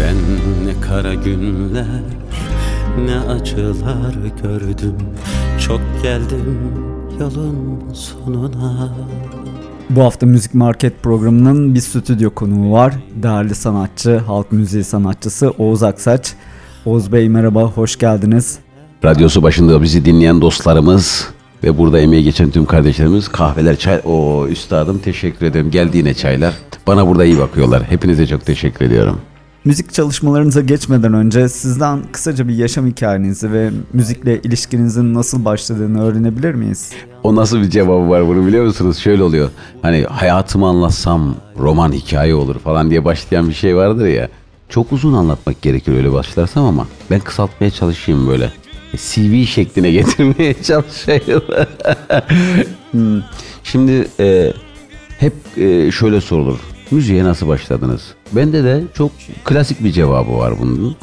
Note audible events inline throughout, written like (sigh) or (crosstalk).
Ben ne kara günler ne acılar gördüm Çok geldim yolun sonuna Bu hafta Müzik Market programının bir stüdyo konuğu var. Değerli sanatçı, halk müziği sanatçısı Oğuz Aksaç. Oğuz Bey merhaba, hoş geldiniz. Radyosu başında bizi dinleyen dostlarımız ve burada emeği geçen tüm kardeşlerimiz kahveler, çay... o üstadım teşekkür ederim. Geldi yine çaylar. Bana burada iyi bakıyorlar. Hepinize çok teşekkür ediyorum. Müzik çalışmalarınıza geçmeden önce sizden kısaca bir yaşam hikayenizi ve müzikle ilişkinizin nasıl başladığını öğrenebilir miyiz? O nasıl bir cevabı var bunu biliyor musunuz? Şöyle oluyor. Hani hayatımı anlatsam roman hikaye olur falan diye başlayan bir şey vardır ya. Çok uzun anlatmak gerekir öyle başlarsam ama ben kısaltmaya çalışayım böyle. CV şekline (laughs) getirmeye çalışayım. (laughs) Hmm. Şimdi e, hep e, şöyle sorulur. Müziğe nasıl başladınız? Bende de çok klasik bir cevabı var bunun.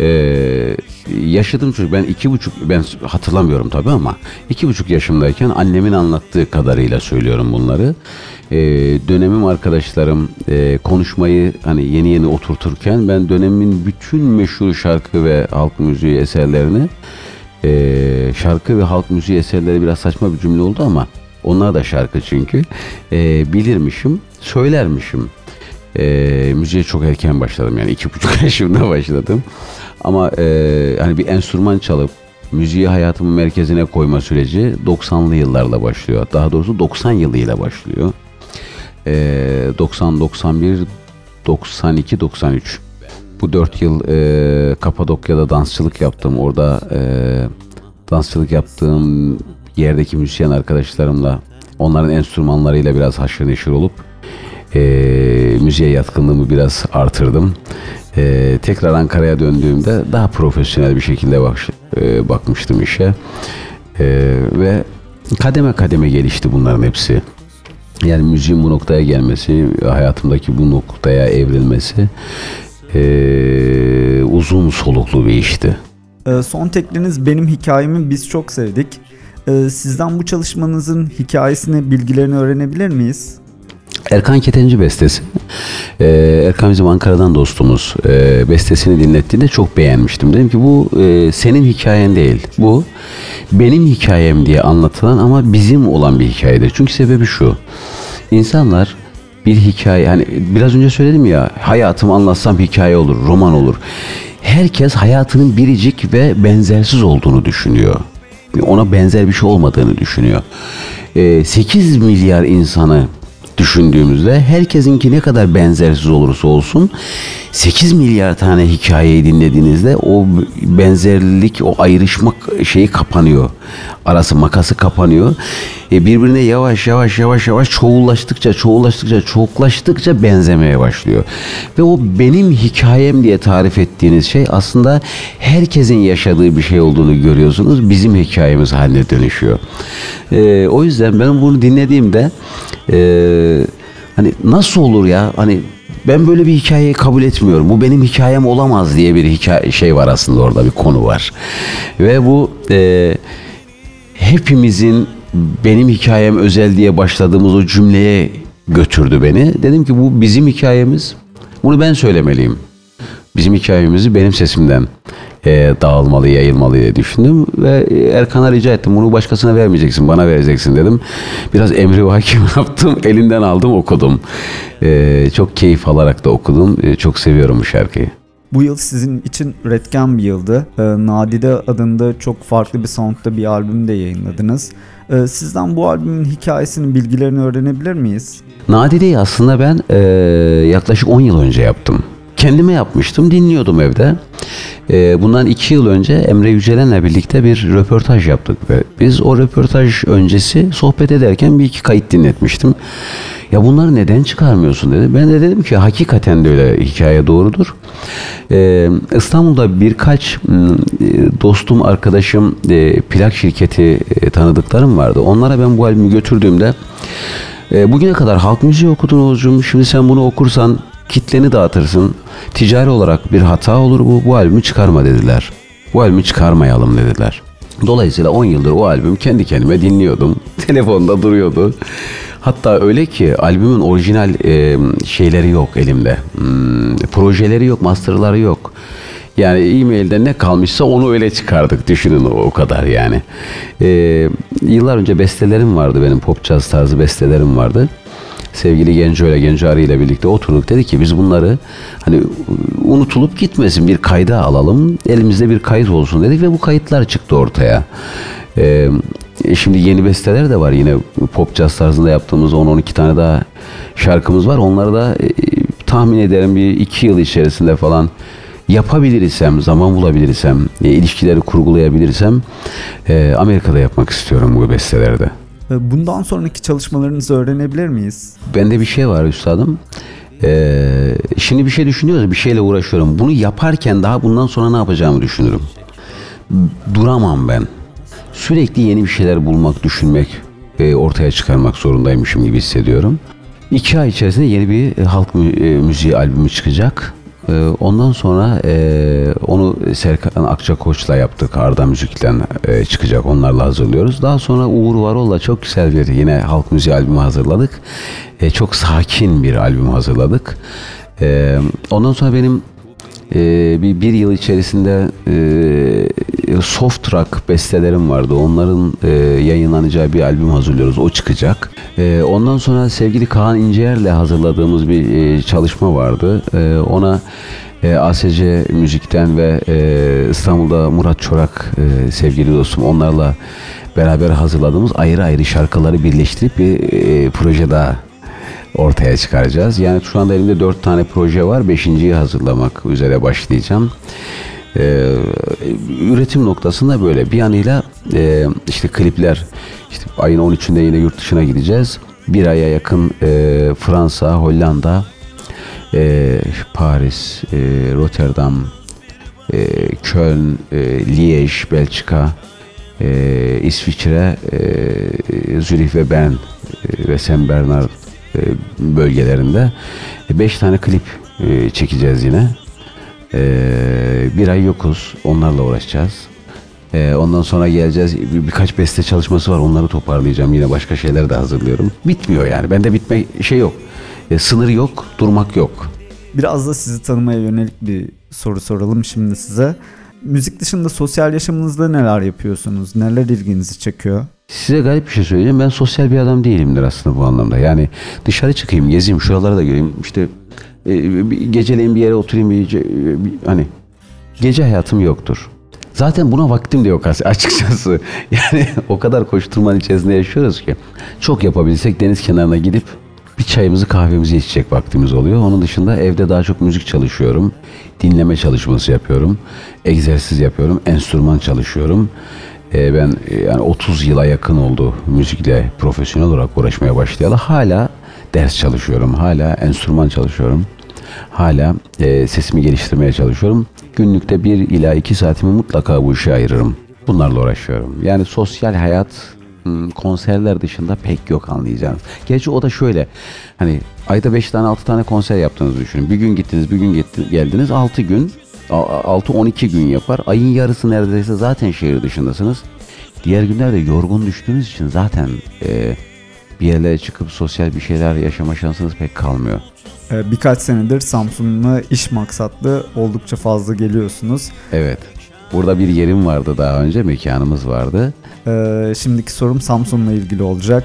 Ee, yaşadığım çocuk ben iki buçuk ben hatırlamıyorum tabi ama iki buçuk yaşımdayken annemin anlattığı kadarıyla söylüyorum bunları. Ee, dönemim arkadaşlarım e, konuşmayı hani yeni yeni oturturken ben dönemin bütün meşhur şarkı ve halk müziği eserlerini e, şarkı ve halk müziği eserleri biraz saçma bir cümle oldu ama onlar da şarkı çünkü e, bilirmişim söylermişim. E, müziğe çok erken başladım yani iki buçuk (laughs) yaşımda başladım. Ama e, hani bir enstrüman çalıp müziği hayatımın merkezine koyma süreci 90'lı yıllarla başlıyor. Daha doğrusu 90 yılıyla başlıyor. E, 90, 91, 92, 93. Bu 4 yıl e, Kapadokya'da dansçılık yaptım. Orada e, dansçılık yaptığım yerdeki müzisyen arkadaşlarımla onların enstrümanlarıyla biraz haşır neşir olup e, müziğe yatkınlığımı biraz artırdım. E, tekrar Ankara'ya döndüğümde daha profesyonel bir şekilde bak, e, bakmıştım işe. E, ve kademe kademe gelişti bunların hepsi. Yani müziğin bu noktaya gelmesi, hayatımdaki bu noktaya evrilmesi e, uzun soluklu bir işti. E, son tekliniz benim hikayemi biz çok sevdik. E, sizden bu çalışmanızın hikayesini, bilgilerini öğrenebilir miyiz? Erkan Ketenci bestesi. Ee, Erkan bizim Ankara'dan dostumuz. Ee, bestesini dinlettiğinde çok beğenmiştim. Dedim ki bu e, senin hikayen değil. Bu benim hikayem diye anlatılan ama bizim olan bir hikayedir. Çünkü sebebi şu. İnsanlar bir hikaye hani biraz önce söyledim ya hayatımı anlatsam hikaye olur, roman olur. Herkes hayatının biricik ve benzersiz olduğunu düşünüyor. Ona benzer bir şey olmadığını düşünüyor. Ee, 8 milyar insanı düşündüğümüzde herkesinki ne kadar benzersiz olursa olsun 8 milyar tane hikayeyi dinlediğinizde o benzerlik, o ayrışmak şeyi kapanıyor. Arası makası kapanıyor. E birbirine yavaş yavaş yavaş yavaş çoğullaştıkça, çoğullaştıkça, çoğuklaştıkça benzemeye başlıyor. Ve o benim hikayem diye tarif ettiğiniz şey aslında herkesin yaşadığı bir şey olduğunu görüyorsunuz. Bizim hikayemiz haline dönüşüyor. E, o yüzden ben bunu dinlediğimde e, hani nasıl olur ya hani ben böyle bir hikayeyi kabul etmiyorum. Bu benim hikayem olamaz diye bir hikaye şey var aslında orada bir konu var. Ve bu e, hepimizin benim hikayem özel diye başladığımız o cümleye götürdü beni. Dedim ki bu bizim hikayemiz. Bunu ben söylemeliyim. Bizim hikayemizi benim sesimden e, dağılmalı, yayılmalı diye düşündüm ve Erkan'a rica ettim. Bunu başkasına vermeyeceksin, bana vereceksin dedim. Biraz emri hakim (laughs) yaptım, elinden aldım, okudum. E, çok keyif alarak da okudum. E, çok seviyorum bu şarkıyı. Bu yıl sizin için üretken bir yıldı. E, Nadide adında çok farklı bir soundta bir albüm de yayınladınız. E, sizden bu albümün hikayesini, bilgilerini öğrenebilir miyiz? Nadide'yi aslında ben e, yaklaşık 10 yıl önce yaptım kendime yapmıştım. Dinliyordum evde. E, bundan iki yıl önce Emre Yücelen'le birlikte bir röportaj yaptık ve biz o röportaj öncesi sohbet ederken bir iki kayıt dinletmiştim. Ya bunları neden çıkarmıyorsun dedi. Ben de dedim ki hakikaten de öyle hikaye doğrudur. Ee, İstanbul'da birkaç e, dostum, arkadaşım, e, plak şirketi e, tanıdıklarım vardı. Onlara ben bu albümü götürdüğümde e, bugüne kadar halk müziği okudun Oğuzcuğum. Şimdi sen bunu okursan kitleni dağıtırsın. Ticari olarak bir hata olur bu. Bu albümü çıkarma dediler. Bu albümü çıkarmayalım dediler. Dolayısıyla 10 yıldır o albüm kendi kendime dinliyordum. (laughs) Telefonda duruyordu. Hatta öyle ki albümün orijinal e, şeyleri yok elimde. Hmm, projeleri yok, masterları yok. Yani e-mailde ne kalmışsa onu öyle çıkardık düşünün o, kadar yani. E, yıllar önce bestelerim vardı benim pop jazz tarzı bestelerim vardı. Sevgili Genco ile Genco Arı ile birlikte oturduk dedi ki biz bunları hani unutulup gitmesin bir kayda alalım elimizde bir kayıt olsun dedik ve bu kayıtlar çıktı ortaya. Ee, şimdi yeni besteler de var yine pop jazz tarzında yaptığımız 10-12 tane daha şarkımız var. Onları da e, tahmin ederim bir iki yıl içerisinde falan yapabilirsem, zaman bulabilirsem, e, ilişkileri kurgulayabilirsem e, Amerika'da yapmak istiyorum bu bestelerde. E, Bundan sonraki çalışmalarınızı öğrenebilir miyiz? Bende bir şey var üstadım. Ee, şimdi bir şey düşünüyoruz, bir şeyle uğraşıyorum. Bunu yaparken daha bundan sonra ne yapacağımı düşünürüm. Duramam ben. Sürekli yeni bir şeyler bulmak, düşünmek, e, ortaya çıkarmak zorundaymışım gibi hissediyorum. İki ay içerisinde yeni bir e, halk e, müziği albümü çıkacak. E, Ondan sonra e, onu Serkan Akçakoç'la yaptık. Arda Müzik'ten e, çıkacak. Onlarla hazırlıyoruz. Daha sonra Uğur Varol'la çok güzel bir yine halk müziği albümü hazırladık. E, çok sakin bir albüm hazırladık. Ondan sonra benim e, bir, bir yıl içerisinde e, soft rock bestelerim vardı. Onların e, yayınlanacağı bir albüm hazırlıyoruz. O çıkacak. E, ondan sonra sevgili Kaan İnceyer'le hazırladığımız bir e, çalışma vardı. E, ona e, ASC Müzik'ten ve e, İstanbul'da Murat Çorak e, sevgili dostum onlarla beraber hazırladığımız ayrı ayrı şarkıları birleştirip bir e, proje daha ortaya çıkaracağız. Yani şu anda elimde dört tane proje var. Beşinciyi hazırlamak üzere başlayacağım. Ee, üretim noktasında böyle. Bir yanıyla e, işte klipler işte ayın 13'ünde yine yurt dışına gideceğiz. Bir aya yakın e, Fransa, Hollanda, e, Paris, e, Rotterdam, e, Köln, e, Liège, Belçika, e, İsviçre, e, Zürih ve Bern e, ve Saint Bernard e, bölgelerinde e, beş tane klip e, çekeceğiz yine. E, bir ay yokuz. Onlarla uğraşacağız. E, ondan sonra geleceğiz. Bir, birkaç beste çalışması var. Onları toparlayacağım. Yine başka şeyler de hazırlıyorum. Bitmiyor yani. Bende bitme şey yok. E, sınır yok. Durmak yok. Biraz da sizi tanımaya yönelik bir soru soralım şimdi size. Müzik dışında sosyal yaşamınızda neler yapıyorsunuz? Neler ilginizi çekiyor? Size garip bir şey söyleyeceğim. Ben sosyal bir adam değilimdir aslında bu anlamda. Yani dışarı çıkayım, gezeyim, şuralara da göreyim. İşte e, geceleyin bir yere oturayım, bir, hani gece hayatım yoktur. Zaten buna vaktim de yok as- açıkçası. (laughs) Yani o kadar koşturmanın içerisinde yaşıyoruz ki. Çok yapabilsek deniz kenarına gidip bir çayımızı kahvemizi içecek vaktimiz oluyor. Onun dışında evde daha çok müzik çalışıyorum. Dinleme çalışması yapıyorum. Egzersiz yapıyorum. Enstrüman çalışıyorum. Ee, ben e, yani 30 yıla yakın oldu müzikle profesyonel olarak uğraşmaya başlayalı. Hala ders çalışıyorum. Hala enstrüman çalışıyorum. Hala e, sesimi geliştirmeye çalışıyorum. Günlükte bir ila iki saatimi mutlaka bu işe ayırırım. Bunlarla uğraşıyorum. Yani sosyal hayat hmm, konserler dışında pek yok anlayacağınız. Gerçi o da şöyle. Hani ayda 5 tane 6 tane konser yaptığınızı düşünün. Bir gün gittiniz, bir gün gitti- geldiniz. 6 gün, 6-12 gün yapar. Ayın yarısı neredeyse zaten şehir dışındasınız. Diğer günlerde yorgun düştüğünüz için zaten e, bir yerlere çıkıp sosyal bir şeyler yaşama şansınız pek kalmıyor. Ee, Birkaç senedir Samsun'la iş maksatlı oldukça fazla geliyorsunuz. Evet. Burada bir yerim vardı daha önce, mekanımız vardı. Ee, Şimdiki sorum Samsun'la ilgili olacak.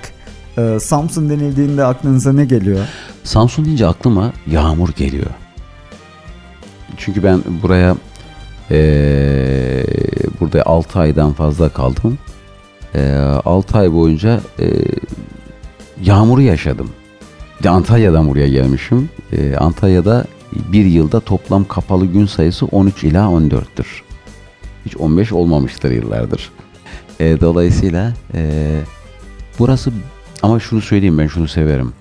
Ee, Samsun denildiğinde aklınıza ne geliyor? Samsun deyince aklıma yağmur geliyor. Çünkü ben buraya eee, burada 6 aydan fazla kaldım. 6 ay boyunca eee, yağmuru yaşadım. Antalya'dan buraya gelmişim. Eee, Antalya'da bir yılda toplam kapalı gün sayısı 13 ila 14'tür. Hiç 15 olmamıştır yıllardır. Eee, dolayısıyla eee, burası ama şunu söyleyeyim ben şunu severim.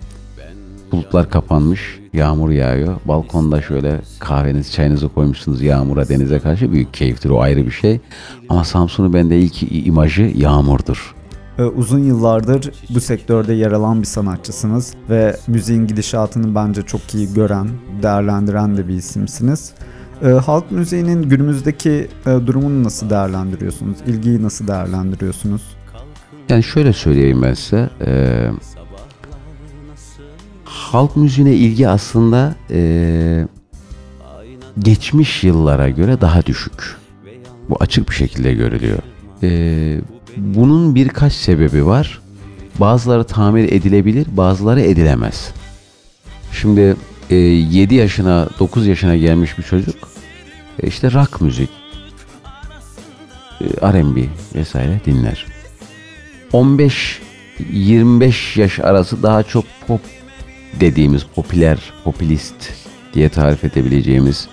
Bulutlar kapanmış, yağmur yağıyor. Balkonda şöyle kahvenizi, çayınızı koymuşsunuz yağmura, denize karşı büyük keyiftir. O ayrı bir şey. Ama Samsun'un bende ilk imajı yağmurdur. Ee, uzun yıllardır bu sektörde yer alan bir sanatçısınız ve müziğin gidişatını bence çok iyi gören, değerlendiren de bir isimsiniz. Ee, halk müziğinin günümüzdeki e, durumunu nasıl değerlendiriyorsunuz? İlgiyi nasıl değerlendiriyorsunuz? Yani şöyle söyleyeyim ben size. E, halk müziğine ilgi aslında e, geçmiş yıllara göre daha düşük. Bu açık bir şekilde görülüyor. E, bunun birkaç sebebi var. Bazıları tamir edilebilir, bazıları edilemez. Şimdi e, 7 yaşına, 9 yaşına gelmiş bir çocuk e, işte rock müzik, e, R&B vesaire dinler. 15-25 yaş arası daha çok pop dediğimiz popüler, popülist diye tarif edebileceğimiz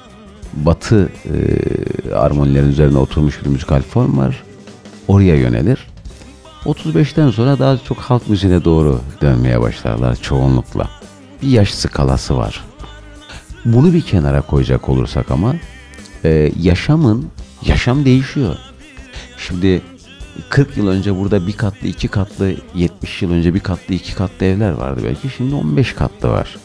batı e, armonilerin üzerine oturmuş bir müzikal form var. Oraya yönelir. 35'ten sonra daha çok halk müziğine doğru dönmeye başlarlar çoğunlukla. Bir yaş skalası var. Bunu bir kenara koyacak olursak ama e, yaşamın, yaşam değişiyor. Şimdi 40 yıl önce burada bir katlı, iki katlı, 70 yıl önce bir katlı, iki katlı evler vardı belki. Şimdi 15 katlı var.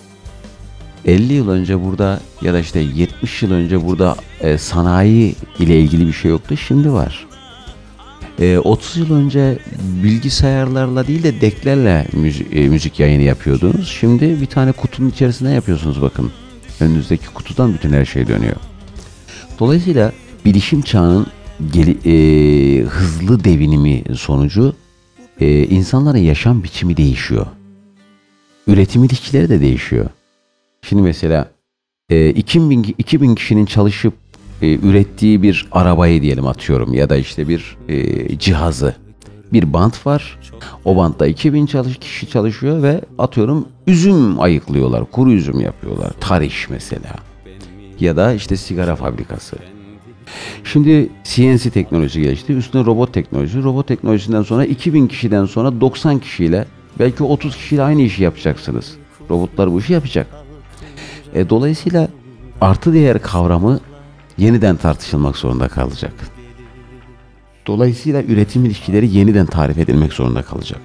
50 yıl önce burada ya da işte 70 yıl önce burada e, sanayi ile ilgili bir şey yoktu. Şimdi var. E, 30 yıl önce bilgisayarlarla değil de deklerle müzik, e, müzik yayını yapıyordunuz. Şimdi bir tane kutunun içerisinde yapıyorsunuz bakın. Önünüzdeki kutudan bütün her şey dönüyor. Dolayısıyla bilişim çağının geli, e, hızlı devinimi sonucu e, insanların yaşam biçimi değişiyor. Üretim ilişkileri de değişiyor. Şimdi mesela e, 2000, 2000 kişinin çalışıp e, ürettiği bir arabayı diyelim atıyorum ya da işte bir e, cihazı. Bir bant var. O bantta 2000 çalış, kişi çalışıyor ve atıyorum üzüm ayıklıyorlar. Kuru üzüm yapıyorlar. Tariş mesela. Ya da işte sigara fabrikası. Şimdi CNC teknolojisi gelişti. Üstüne robot teknolojisi. Robot teknolojisinden sonra 2000 kişiden sonra 90 kişiyle belki 30 kişiyle aynı işi yapacaksınız. Robotlar bu işi yapacak. E, dolayısıyla artı değer kavramı yeniden tartışılmak zorunda kalacak. Dolayısıyla üretim ilişkileri yeniden tarif edilmek zorunda kalacak.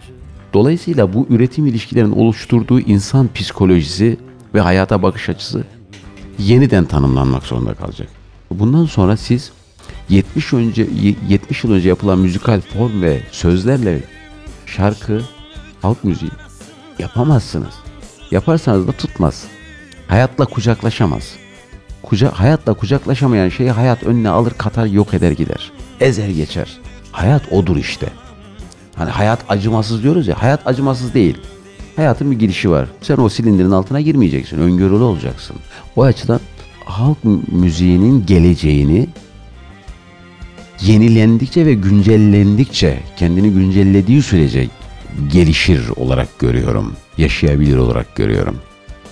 Dolayısıyla bu üretim ilişkilerinin oluşturduğu insan psikolojisi ve hayata bakış açısı yeniden tanımlanmak zorunda kalacak. Bundan sonra siz 70 önce 70 yıl önce yapılan müzikal form ve sözlerle şarkı, halk müziği yapamazsınız. Yaparsanız da tutmaz. Hayatla kucaklaşamaz. Kuca hayatla kucaklaşamayan şeyi hayat önüne alır, katar, yok eder gider. Ezer geçer. Hayat odur işte. Hani hayat acımasız diyoruz ya, hayat acımasız değil. Hayatın bir girişi var. Sen o silindirin altına girmeyeceksin, öngörülü olacaksın. O açıdan halk müziğinin geleceğini yenilendikçe ve güncellendikçe kendini güncellediği sürece gelişir olarak görüyorum. Yaşayabilir olarak görüyorum.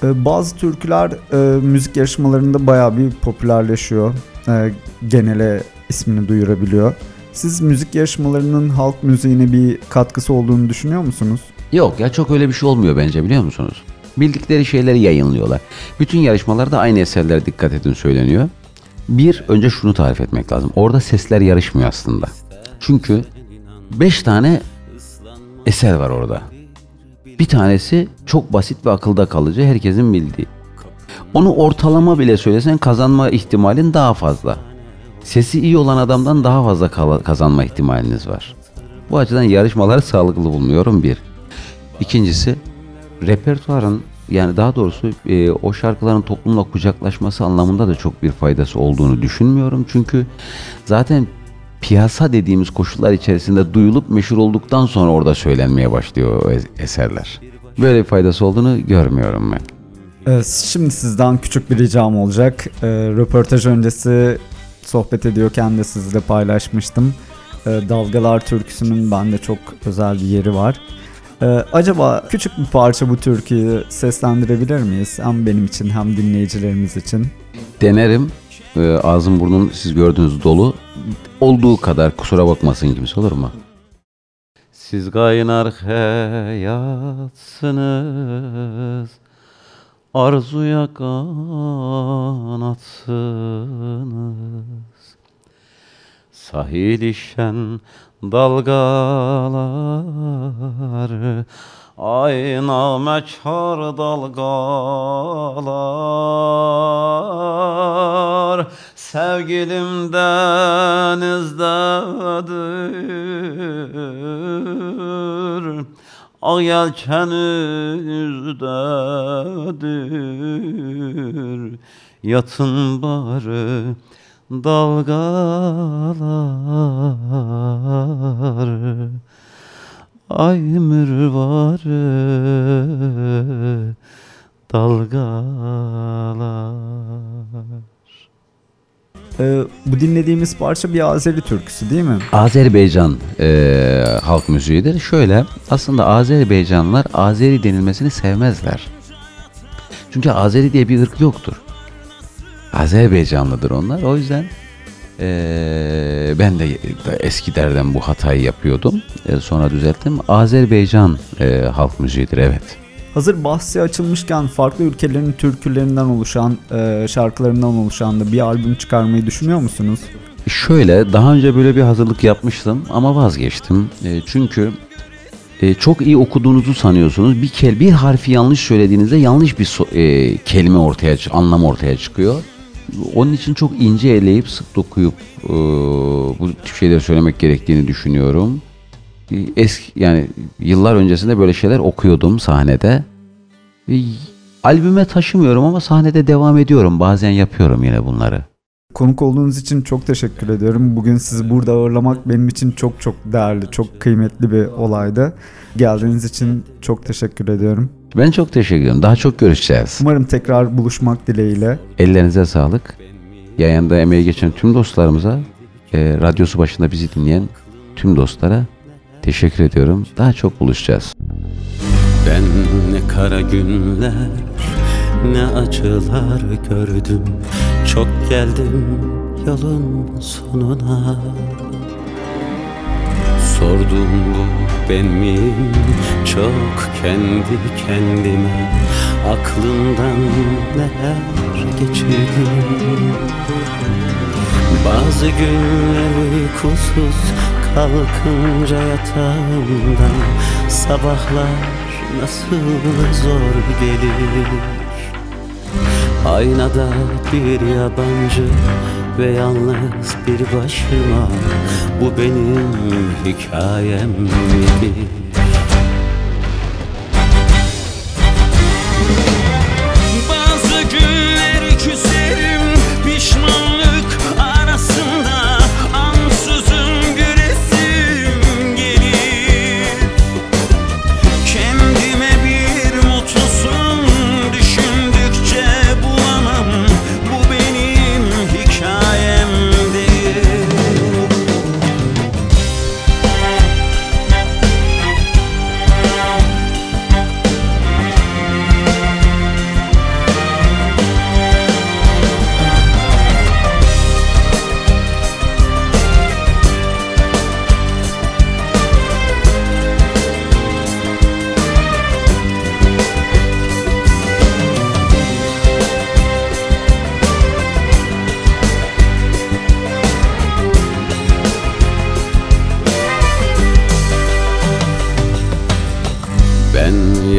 Ee, bazı türküler e, müzik yarışmalarında bayağı bir popülerleşiyor. E, genele ismini duyurabiliyor. Siz müzik yarışmalarının halk müziğine bir katkısı olduğunu düşünüyor musunuz? Yok ya çok öyle bir şey olmuyor bence biliyor musunuz? Bildikleri şeyleri yayınlıyorlar. Bütün yarışmalarda aynı eserler dikkat edin söyleniyor. Bir, önce şunu tarif etmek lazım. Orada sesler yarışmıyor aslında. Çünkü beş tane eser var orada. Bir tanesi çok basit ve akılda kalıcı, herkesin bildiği. Onu ortalama bile söylesen kazanma ihtimalin daha fazla. Sesi iyi olan adamdan daha fazla kazanma ihtimaliniz var. Bu açıdan yarışmaları sağlıklı bulmuyorum bir. İkincisi repertuarın yani daha doğrusu e, o şarkıların toplumla kucaklaşması anlamında da çok bir faydası olduğunu düşünmüyorum. Çünkü zaten piyasa dediğimiz koşullar içerisinde duyulup meşhur olduktan sonra orada söylenmeye başlıyor o eserler. Böyle bir faydası olduğunu görmüyorum ben. Evet, şimdi sizden küçük bir ricam olacak. E, röportaj öncesi sohbet ediyorken de sizle paylaşmıştım. E, Dalgalar türküsünün bende çok özel bir yeri var. Ee, acaba küçük bir parça bu türküyü seslendirebilir miyiz? Hem benim için hem dinleyicilerimiz için. Denerim. Ee, ağzım burnum siz gördüğünüz dolu. Olduğu kadar kusura bakmasın kimse olur mu? Siz kaynar hayatsınız arzuya kanatsınız Sahil işen dalgalar Ayna meçhar dalgalar. Sevgilim denizdedir Ak yelkenizdedir Yatın bari dalgalar Ay mürvarı dalgalar Ee, bu dinlediğimiz parça bir Azeri türküsü değil mi? Azerbaycan e, halk müziğidir. Şöyle aslında Azerbaycanlılar Azeri denilmesini sevmezler. Çünkü Azeri diye bir ırk yoktur. Azerbaycanlıdır onlar. O yüzden e, ben de eskilerden bu hatayı yapıyordum. E, sonra düzelttim. Azerbaycan e, halk müziğidir evet. Hazır bahsi açılmışken farklı ülkelerin türkülerinden oluşan, e, şarkılarından oluşan da bir albüm çıkarmayı düşünüyor musunuz? Şöyle daha önce böyle bir hazırlık yapmıştım ama vazgeçtim. E, çünkü e, çok iyi okuduğunuzu sanıyorsunuz. Bir kel bir harfi yanlış söylediğinizde yanlış bir so- e, kelime ortaya anlam ortaya çıkıyor. Onun için çok ince eleyip sık dokuyup e, bu tip şeyleri söylemek gerektiğini düşünüyorum. Eski yani yıllar öncesinde böyle şeyler okuyordum sahnede. E, albüme taşımıyorum ama sahnede devam ediyorum. Bazen yapıyorum yine bunları. Konuk olduğunuz için çok teşekkür ediyorum. Bugün sizi burada ağırlamak benim için çok çok değerli, çok kıymetli bir olaydı. Geldiğiniz için çok teşekkür ediyorum. Ben çok teşekkür ederim. Daha çok görüşeceğiz. Umarım tekrar buluşmak dileğiyle. Ellerinize sağlık. Yayında emeği geçen tüm dostlarımıza, e, radyosu başında bizi dinleyen tüm dostlara teşekkür ediyorum. Daha çok buluşacağız. Ben ne kara günler ne acılar gördüm Çok geldim yolun sonuna Sordum bu ben miyim çok kendi kendime Aklımdan neler geçirdim? Bazı günler uykusuz kalkınca yatağımdan Sabahlar nasıl zor gelir? Aynada bir yabancı ve yalnız bir başıma Bu benim hikayem midir?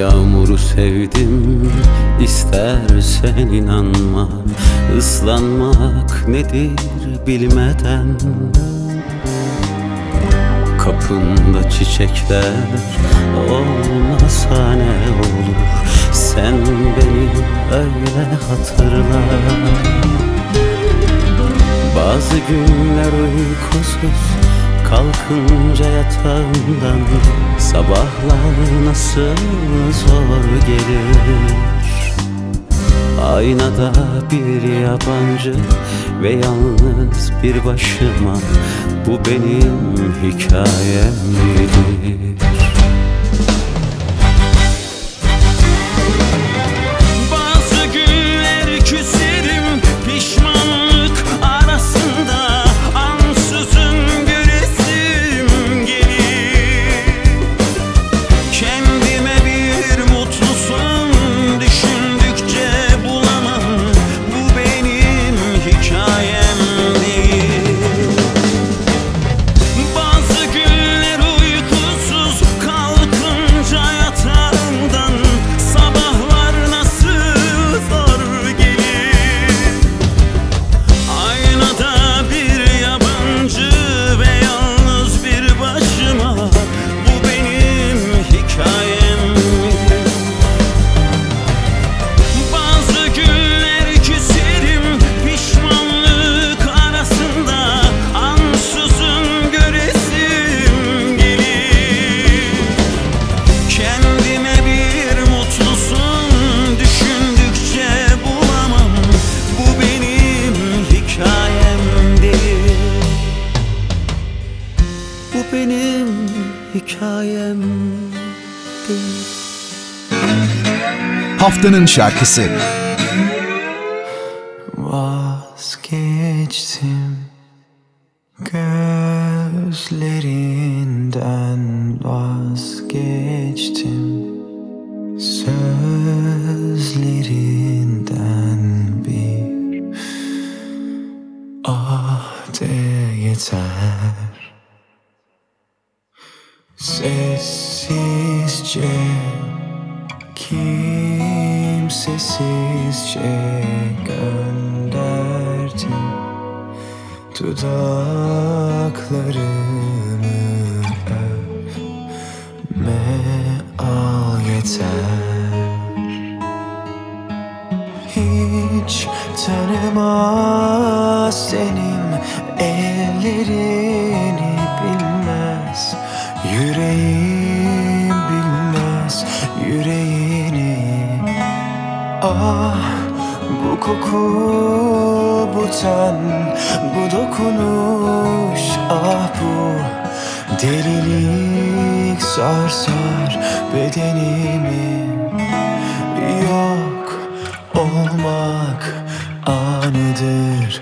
Yağmuru sevdim istersen inanma. Islanmak nedir bilmeden. Kapında çiçekler olmasa ne olur? Sen beni öyle hatırla. Bazı günler uykusuz Kalkınca yatağımdan Sabahlar nasıl zor gelir Aynada bir yabancı Ve yalnız bir başıma Bu benim hikayem midir? Haftanın şarkısı. Vazgeçtim Gözlerinden vazgeçtim Sözlerinden bir. Ah de yeter bu ten bu dokunuş ah bu Delilik sarsar bedenimi Yok olmak anıdır